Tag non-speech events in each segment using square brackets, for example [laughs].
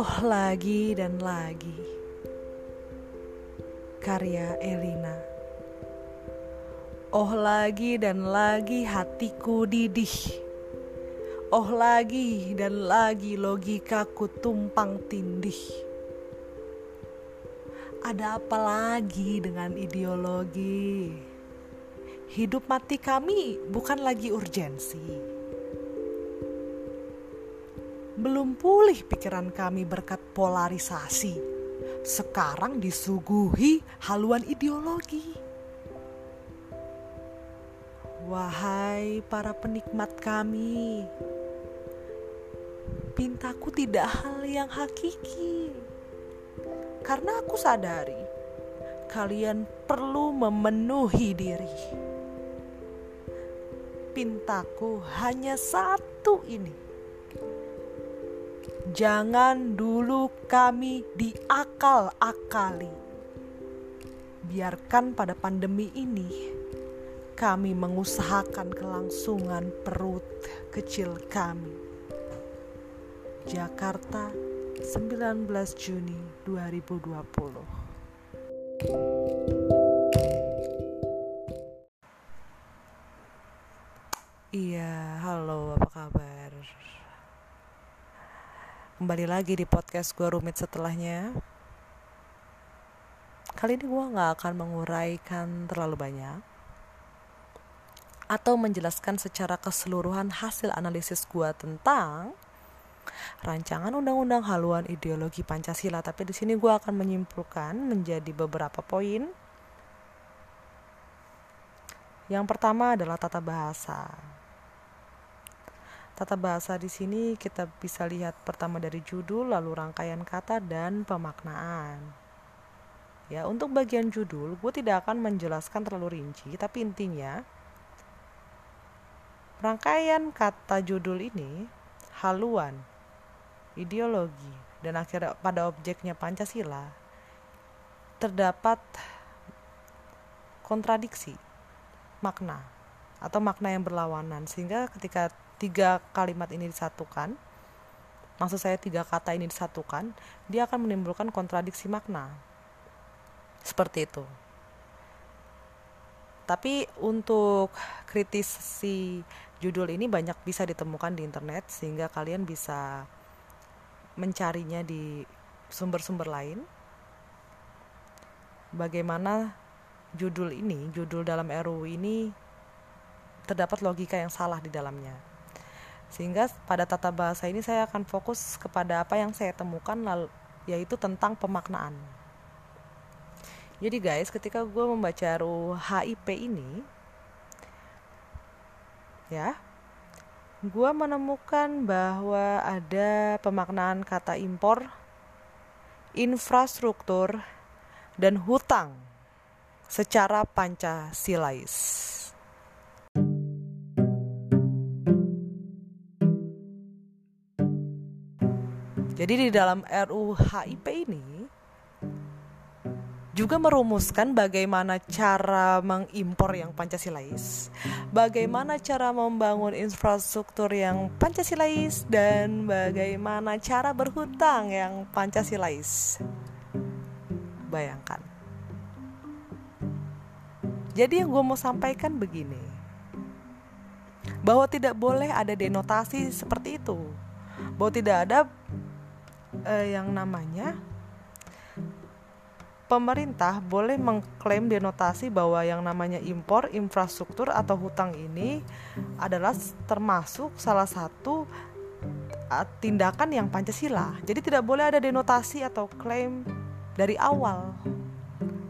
Oh, lagi dan lagi. Karya Elina. Oh, lagi dan lagi hatiku didih. Oh, lagi dan lagi logikaku tumpang tindih. Ada apa lagi dengan ideologi? Hidup mati kami bukan lagi urgensi belum pulih pikiran kami berkat polarisasi. Sekarang disuguhi haluan ideologi. Wahai para penikmat kami, pintaku tidak hal yang hakiki. Karena aku sadari kalian perlu memenuhi diri. Pintaku hanya satu ini Jangan dulu kami diakal-akali. Biarkan pada pandemi ini kami mengusahakan kelangsungan perut kecil kami. Jakarta, 19 Juni 2020. Kembali lagi di podcast gue rumit setelahnya Kali ini gue gak akan menguraikan terlalu banyak Atau menjelaskan secara keseluruhan hasil analisis gue tentang rancangan undang-undang haluan ideologi Pancasila, tapi di sini gue akan menyimpulkan menjadi beberapa poin. Yang pertama adalah tata bahasa. Tata bahasa di sini kita bisa lihat pertama dari judul, lalu rangkaian kata dan pemaknaan. Ya, untuk bagian judul, gue tidak akan menjelaskan terlalu rinci, tapi intinya rangkaian kata judul ini haluan, ideologi, dan akhirnya pada objeknya Pancasila terdapat kontradiksi makna atau makna yang berlawanan sehingga ketika tiga kalimat ini disatukan maksud saya tiga kata ini disatukan dia akan menimbulkan kontradiksi makna. Seperti itu. Tapi untuk kritisi judul ini banyak bisa ditemukan di internet sehingga kalian bisa mencarinya di sumber-sumber lain. Bagaimana judul ini judul dalam RUU ini terdapat logika yang salah di dalamnya sehingga pada tata bahasa ini saya akan fokus kepada apa yang saya temukan lalu yaitu tentang pemaknaan. Jadi guys, ketika gue membaca RUU HIP ini, ya, gue menemukan bahwa ada pemaknaan kata impor, infrastruktur, dan hutang secara Pancasilais. Jadi di dalam RUU HIP ini juga merumuskan bagaimana cara mengimpor yang Pancasilais, bagaimana cara membangun infrastruktur yang Pancasilais, dan bagaimana cara berhutang yang Pancasilais. Bayangkan. Jadi yang gue mau sampaikan begini, bahwa tidak boleh ada denotasi seperti itu, bahwa tidak ada eh, yang namanya pemerintah boleh mengklaim denotasi bahwa yang namanya impor infrastruktur atau hutang ini adalah termasuk salah satu tindakan yang Pancasila. Jadi tidak boleh ada denotasi atau klaim dari awal.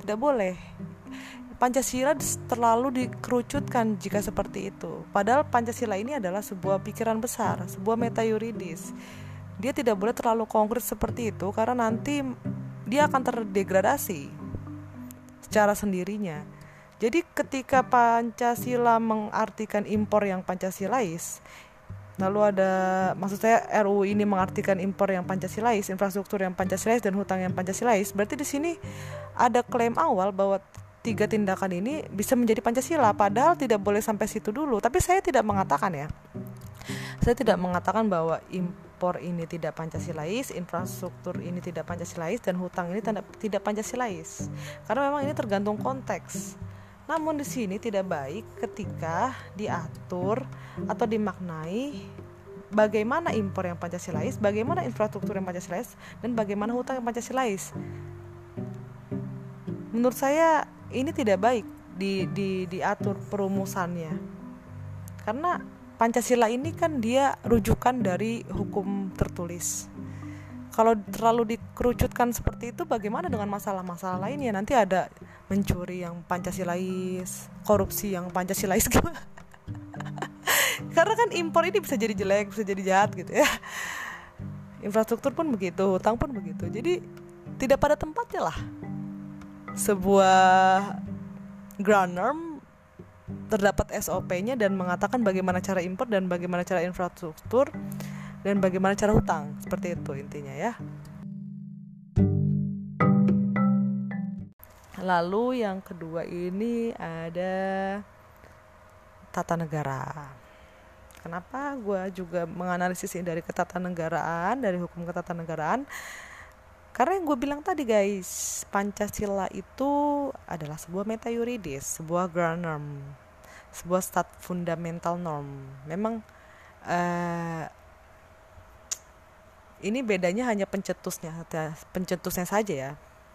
Tidak boleh. Pancasila terlalu dikerucutkan jika seperti itu. Padahal Pancasila ini adalah sebuah pikiran besar, sebuah meta yuridis dia tidak boleh terlalu konkret seperti itu karena nanti dia akan terdegradasi secara sendirinya. Jadi ketika Pancasila mengartikan impor yang Pancasilais, lalu ada maksud saya RUU ini mengartikan impor yang Pancasilais, infrastruktur yang Pancasilais dan hutang yang Pancasilais, berarti di sini ada klaim awal bahwa tiga tindakan ini bisa menjadi Pancasila padahal tidak boleh sampai situ dulu. Tapi saya tidak mengatakan ya. Saya tidak mengatakan bahwa impor ini tidak Pancasilais, infrastruktur ini tidak Pancasilais dan hutang ini tidak Pancasilais. Karena memang ini tergantung konteks. Namun di sini tidak baik ketika diatur atau dimaknai bagaimana impor yang Pancasilais, bagaimana infrastruktur yang Pancasilais dan bagaimana hutang yang Pancasilais. Menurut saya ini tidak baik di, di diatur perumusannya. Karena Pancasila ini kan dia rujukan dari hukum tertulis. Kalau terlalu dikerucutkan seperti itu, bagaimana dengan masalah-masalah lainnya? Nanti ada mencuri yang Pancasilais, korupsi yang Pancasilais gimana? [laughs] Karena kan impor ini bisa jadi jelek, bisa jadi jahat gitu ya. Infrastruktur pun begitu, hutang pun begitu. Jadi tidak pada tempatnya lah. Sebuah ground norm terdapat SOP-nya dan mengatakan bagaimana cara impor dan bagaimana cara infrastruktur dan bagaimana cara hutang. Seperti itu intinya ya. Lalu yang kedua ini ada tata negara. Kenapa gue juga menganalisis ini dari ketatanegaraan dari hukum ketatanegaraan karena yang gue bilang tadi guys, Pancasila itu adalah sebuah meta yuridis, sebuah ground norm, sebuah stat fundamental norm. Memang uh, ini bedanya hanya pencetusnya, pencetusnya saja ya.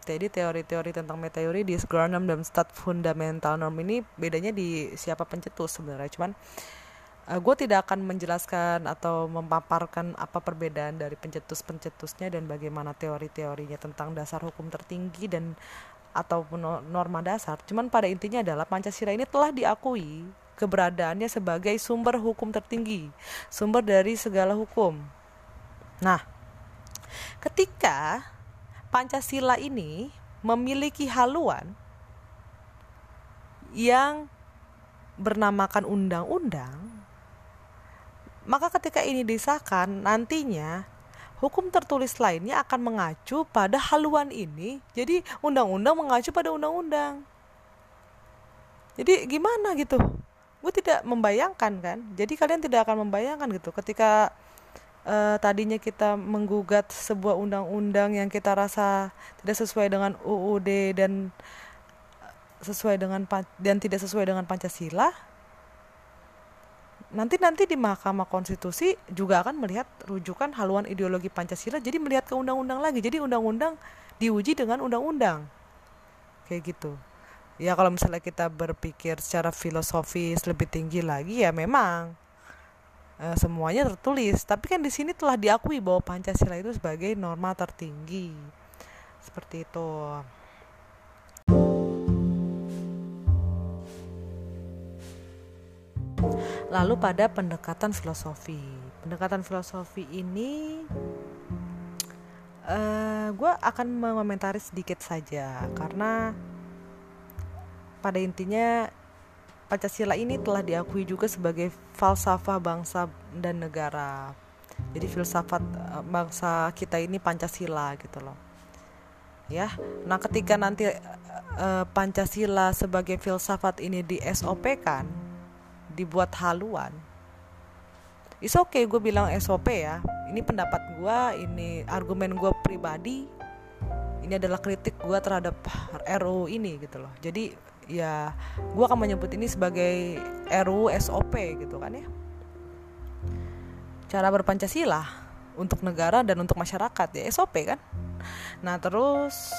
Jadi teori-teori tentang meta yuridis, ground norm dan stat fundamental norm ini bedanya di siapa pencetus sebenarnya. Cuman uh, eh, gue tidak akan menjelaskan atau memaparkan apa perbedaan dari pencetus-pencetusnya dan bagaimana teori-teorinya tentang dasar hukum tertinggi dan ataupun norma dasar. Cuman pada intinya adalah Pancasila ini telah diakui keberadaannya sebagai sumber hukum tertinggi, sumber dari segala hukum. Nah, ketika Pancasila ini memiliki haluan yang bernamakan undang-undang maka ketika ini disahkan nantinya hukum tertulis lainnya akan mengacu pada haluan ini. Jadi undang-undang mengacu pada undang-undang. Jadi gimana gitu? Gue tidak membayangkan kan. Jadi kalian tidak akan membayangkan gitu ketika uh, tadinya kita menggugat sebuah undang-undang yang kita rasa tidak sesuai dengan UUD dan sesuai dengan dan tidak sesuai dengan Pancasila nanti nanti di Mahkamah Konstitusi juga akan melihat rujukan haluan ideologi Pancasila jadi melihat ke undang-undang lagi. Jadi undang-undang diuji dengan undang-undang. Kayak gitu. Ya kalau misalnya kita berpikir secara filosofis lebih tinggi lagi ya memang eh, semuanya tertulis. Tapi kan di sini telah diakui bahwa Pancasila itu sebagai norma tertinggi. Seperti itu Lalu pada pendekatan filosofi, pendekatan filosofi ini uh, eh, gue akan mengomentari sedikit saja karena pada intinya Pancasila ini telah diakui juga sebagai falsafah bangsa dan negara. Jadi filsafat eh, bangsa kita ini Pancasila gitu loh. Ya. Nah, ketika nanti uh, Pancasila sebagai filsafat ini di SOP kan, dibuat haluan. Is okay, gue bilang SOP ya. Ini pendapat gue, ini argumen gue pribadi. Ini adalah kritik gue terhadap RUU ini gitu loh. Jadi ya gue akan menyebut ini sebagai RUU SOP gitu kan ya. Cara berpancasila untuk negara dan untuk masyarakat ya SOP kan. Nah terus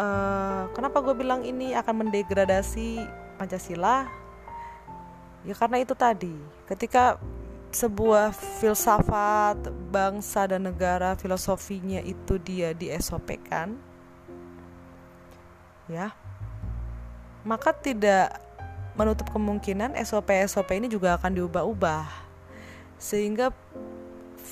uh, kenapa gue bilang ini akan mendegradasi Pancasila Ya karena itu tadi, ketika sebuah filsafat bangsa dan negara filosofinya itu dia di SOP kan ya maka tidak menutup kemungkinan SOP-SOP ini juga akan diubah-ubah. Sehingga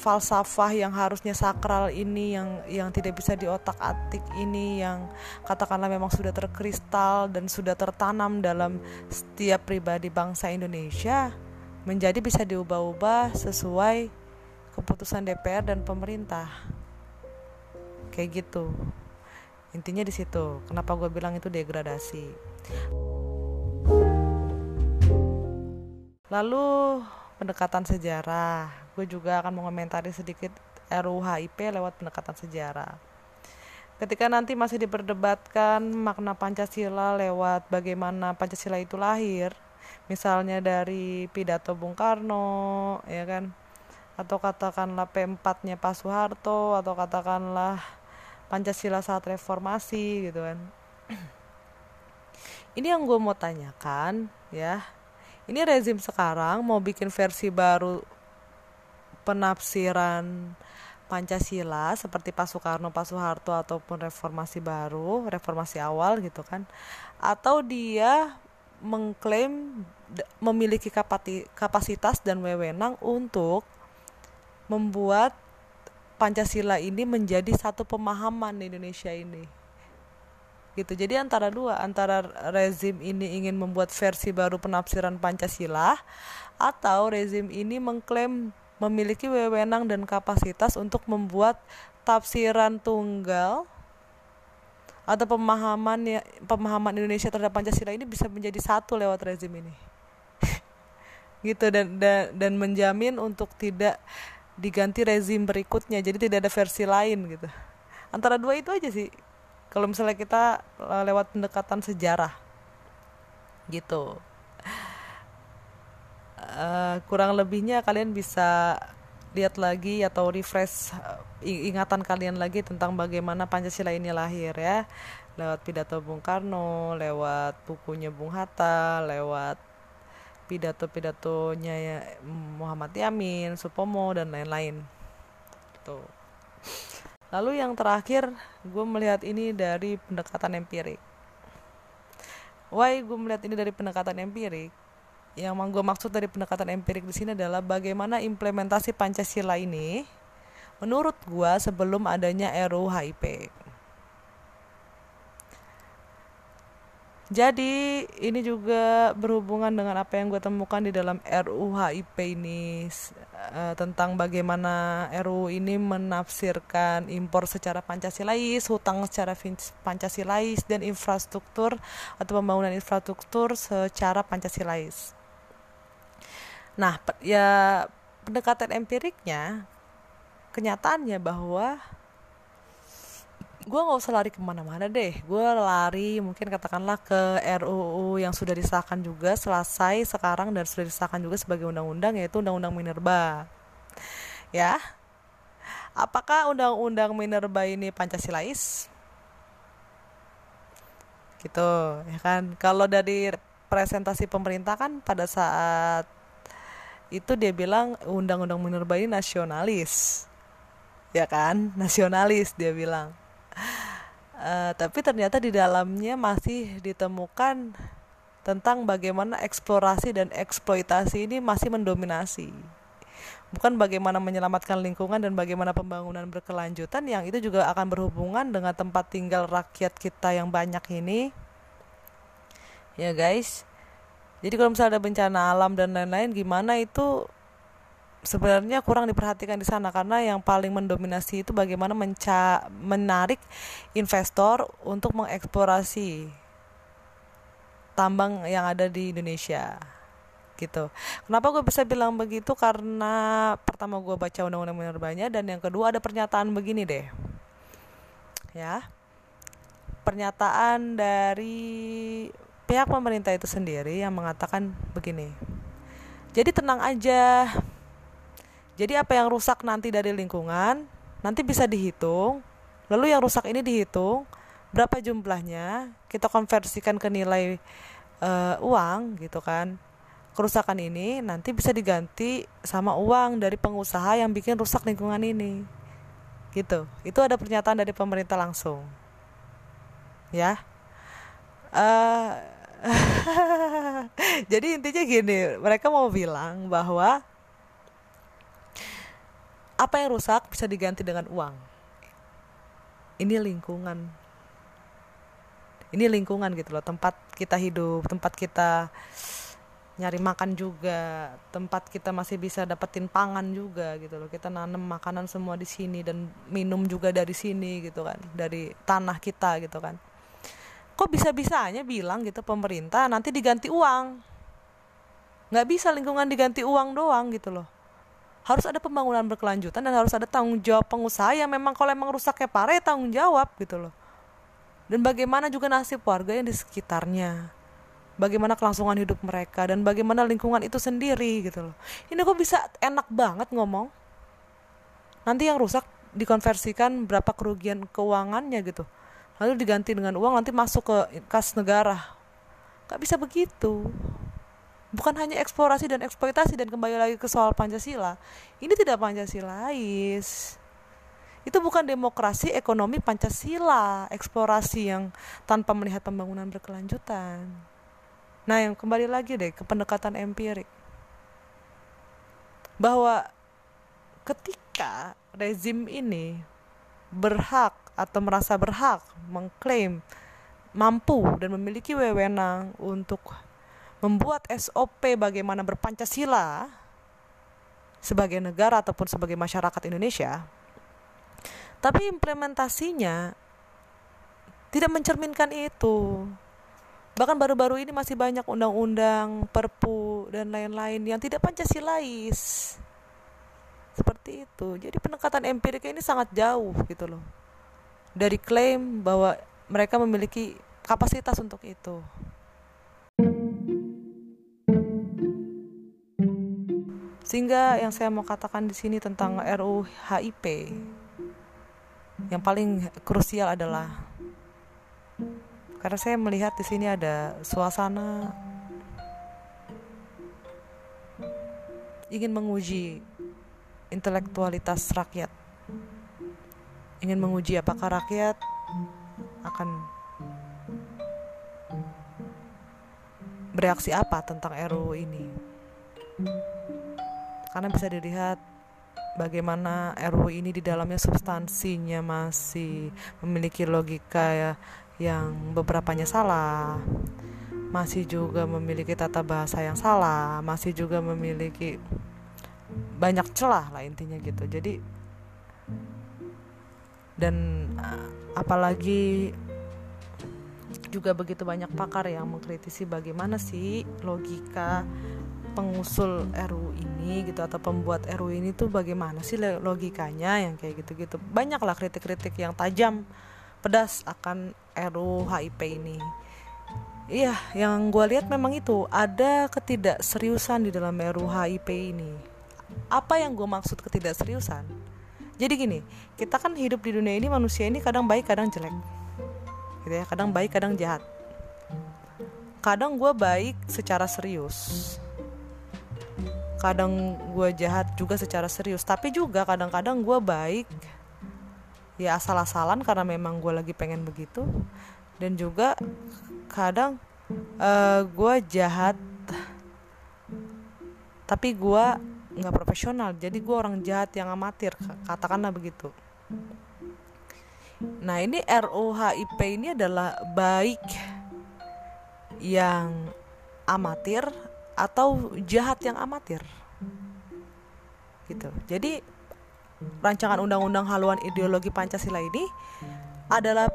falsafah yang harusnya sakral ini yang yang tidak bisa diotak-atik ini yang katakanlah memang sudah terkristal dan sudah tertanam dalam setiap pribadi bangsa Indonesia menjadi bisa diubah-ubah sesuai keputusan DPR dan pemerintah. Kayak gitu. Intinya di situ. Kenapa gue bilang itu degradasi? Lalu pendekatan sejarah gue juga akan mengomentari sedikit RUU HIP lewat pendekatan sejarah. Ketika nanti masih diperdebatkan makna Pancasila lewat bagaimana Pancasila itu lahir, misalnya dari pidato Bung Karno, ya kan, atau katakanlah P4-nya Pak Soeharto, atau katakanlah Pancasila saat reformasi, gitu kan. [clears throat] Ini yang gue mau tanyakan, ya. Ini rezim sekarang mau bikin versi baru penafsiran Pancasila seperti Pak Soekarno, Pak Soeharto ataupun reformasi baru, reformasi awal gitu kan. Atau dia mengklaim memiliki kapasitas dan wewenang untuk membuat Pancasila ini menjadi satu pemahaman di Indonesia ini. Gitu. Jadi antara dua, antara rezim ini ingin membuat versi baru penafsiran Pancasila atau rezim ini mengklaim memiliki wewenang dan kapasitas untuk membuat tafsiran tunggal atau pemahaman ya, pemahaman Indonesia terhadap Pancasila ini bisa menjadi satu lewat rezim ini. [laughs] Gitu dan, dan dan menjamin untuk tidak diganti rezim berikutnya jadi tidak ada versi lain gitu. Antara dua itu aja sih kalau misalnya kita lewat pendekatan sejarah. Gitu uh, kurang lebihnya kalian bisa lihat lagi atau refresh uh, ingatan kalian lagi tentang bagaimana Pancasila ini lahir ya lewat pidato Bung Karno, lewat bukunya Bung Hatta, lewat pidato-pidatonya ya Muhammad Yamin, Supomo dan lain-lain. Tuh. Lalu yang terakhir, gue melihat ini dari pendekatan empirik. Why gue melihat ini dari pendekatan empirik? Yang gue maksud dari pendekatan empirik di sini adalah bagaimana implementasi Pancasila ini menurut gue sebelum adanya RUU HIP. Jadi ini juga berhubungan dengan apa yang gue temukan di dalam RUU HIP ini uh, tentang bagaimana RUU ini menafsirkan impor secara Pancasilais, hutang secara Pancasilais dan infrastruktur atau pembangunan infrastruktur secara Pancasilais. Nah, ya pendekatan empiriknya, kenyataannya bahwa gue nggak usah lari ke mana-mana deh. Gue lari mungkin katakanlah ke RUU yang sudah disahkan juga selesai sekarang dan sudah disahkan juga sebagai undang-undang yaitu undang-undang minerba. Ya. Apakah undang-undang minerba ini pancasilais? Gitu ya kan? Kalau dari presentasi pemerintah kan pada saat itu dia bilang undang-undang minerba ini nasionalis. Ya kan? Nasionalis dia bilang. Uh, tapi ternyata di dalamnya masih ditemukan tentang bagaimana eksplorasi dan eksploitasi ini masih mendominasi. Bukan bagaimana menyelamatkan lingkungan dan bagaimana pembangunan berkelanjutan yang itu juga akan berhubungan dengan tempat tinggal rakyat kita yang banyak ini. Ya guys jadi kalau misalnya ada bencana alam dan lain-lain gimana itu sebenarnya kurang diperhatikan di sana karena yang paling mendominasi itu bagaimana menca menarik investor untuk mengeksplorasi tambang yang ada di Indonesia gitu. Kenapa gue bisa bilang begitu? Karena pertama gue baca undang-undang minerbanya dan yang kedua ada pernyataan begini deh, ya pernyataan dari pihak pemerintah itu sendiri yang mengatakan begini. Jadi tenang aja. Jadi apa yang rusak nanti dari lingkungan nanti bisa dihitung. Lalu yang rusak ini dihitung berapa jumlahnya, kita konversikan ke nilai uh, uang gitu kan. Kerusakan ini nanti bisa diganti sama uang dari pengusaha yang bikin rusak lingkungan ini. Gitu. Itu ada pernyataan dari pemerintah langsung. Ya. Uh, [laughs] jadi intinya gini mereka mau bilang bahwa apa yang rusak bisa diganti dengan uang. Ini lingkungan. Ini lingkungan gitu loh tempat kita hidup tempat kita nyari makan juga tempat kita masih bisa dapetin pangan juga gitu loh. Kita nanam makanan semua di sini dan minum juga dari sini gitu kan dari tanah kita gitu kan kok bisa-bisanya bilang gitu pemerintah nanti diganti uang. Nggak bisa lingkungan diganti uang doang gitu loh. Harus ada pembangunan berkelanjutan dan harus ada tanggung jawab pengusaha yang memang kalau emang rusaknya parah ya tanggung jawab gitu loh. Dan bagaimana juga nasib warga yang di sekitarnya. Bagaimana kelangsungan hidup mereka dan bagaimana lingkungan itu sendiri gitu loh. Ini kok bisa enak banget ngomong? Nanti yang rusak dikonversikan berapa kerugian keuangannya gitu lalu diganti dengan uang nanti masuk ke kas negara. Gak bisa begitu. Bukan hanya eksplorasi dan eksploitasi dan kembali lagi ke soal Pancasila. Ini tidak Pancasilais. Itu bukan demokrasi ekonomi Pancasila. Eksplorasi yang tanpa melihat pembangunan berkelanjutan. Nah yang kembali lagi deh ke pendekatan empirik. Bahwa ketika rezim ini berhak atau merasa berhak mengklaim mampu dan memiliki wewenang untuk membuat SOP bagaimana berpancasila sebagai negara ataupun sebagai masyarakat Indonesia, tapi implementasinya tidak mencerminkan itu. Bahkan baru-baru ini masih banyak undang-undang, perpu, dan lain-lain yang tidak Pancasilais. Seperti itu. Jadi pendekatan empiriknya ini sangat jauh gitu loh. Dari klaim bahwa mereka memiliki kapasitas untuk itu. Sehingga yang saya mau katakan di sini tentang RUU HIP yang paling krusial adalah karena saya melihat di sini ada suasana ingin menguji intelektualitas rakyat. Ingin menguji apakah rakyat akan bereaksi apa tentang RUU ini. Karena bisa dilihat bagaimana RUU ini di dalamnya substansinya masih memiliki logika ya yang beberapanya salah. Masih juga memiliki tata bahasa yang salah. Masih juga memiliki banyak celah lah intinya gitu. Jadi dan eh, apalagi juga begitu banyak pakar yang mengkritisi bagaimana sih logika pengusul RU ini gitu atau pembuat RU ini tuh bagaimana sih logikanya yang kayak gitu-gitu. Banyaklah kritik-kritik yang tajam pedas akan RU HIP ini. Iya yang gue lihat memang itu ada ketidakseriusan di dalam RU HIP ini. Apa yang gue maksud ketidakseriusan jadi gini kita kan hidup di dunia ini manusia ini kadang baik kadang jelek. Gitu ya kadang baik kadang jahat. Kadang gue baik secara serius. Kadang gue jahat juga secara serius. Tapi juga kadang-kadang gue baik ya asal-asalan karena memang gue lagi pengen begitu. Dan juga kadang uh, gue jahat tapi gue nggak profesional. Jadi gue orang jahat yang amatir katakanlah begitu. Nah ini RUHIP ini adalah baik yang amatir atau jahat yang amatir. Gitu. Jadi rancangan undang-undang haluan ideologi Pancasila ini adalah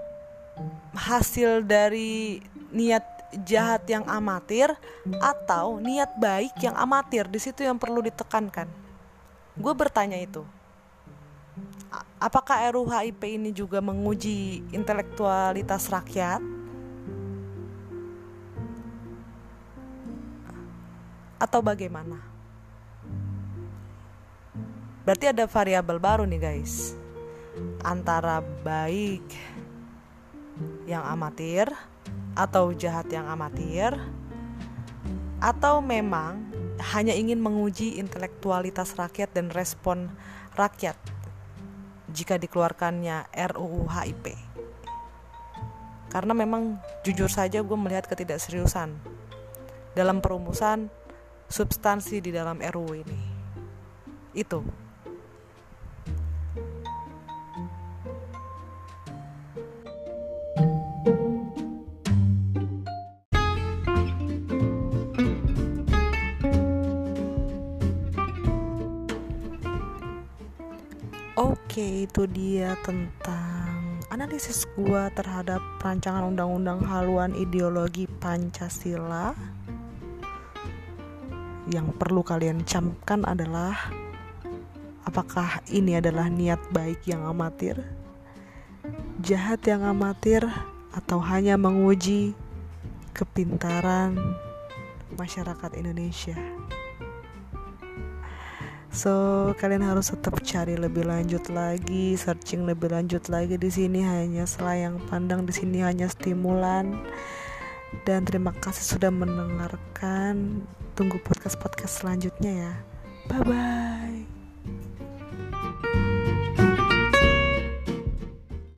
hasil dari niat jahat yang amatir atau niat baik yang amatir? Di situ yang perlu ditekankan. Gue bertanya itu. Apakah RUHIP ini juga menguji intelektualitas rakyat? Atau bagaimana? Berarti ada variabel baru nih guys. Antara baik yang amatir Atau jahat yang amatir Atau memang hanya ingin menguji intelektualitas rakyat dan respon rakyat Jika dikeluarkannya RUU HIP Karena memang jujur saja gue melihat ketidakseriusan Dalam perumusan substansi di dalam RUU ini. Itu. Itu dia tentang analisis gua terhadap rancangan undang-undang haluan ideologi Pancasila. Yang perlu kalian camkan adalah apakah ini adalah niat baik yang amatir jahat yang amatir atau hanya menguji kepintaran masyarakat Indonesia So kalian harus tetap cari lebih lanjut lagi, searching lebih lanjut lagi di sini hanya selayang pandang di sini hanya stimulan. Dan terima kasih sudah mendengarkan. Tunggu podcast-podcast selanjutnya ya. Bye bye.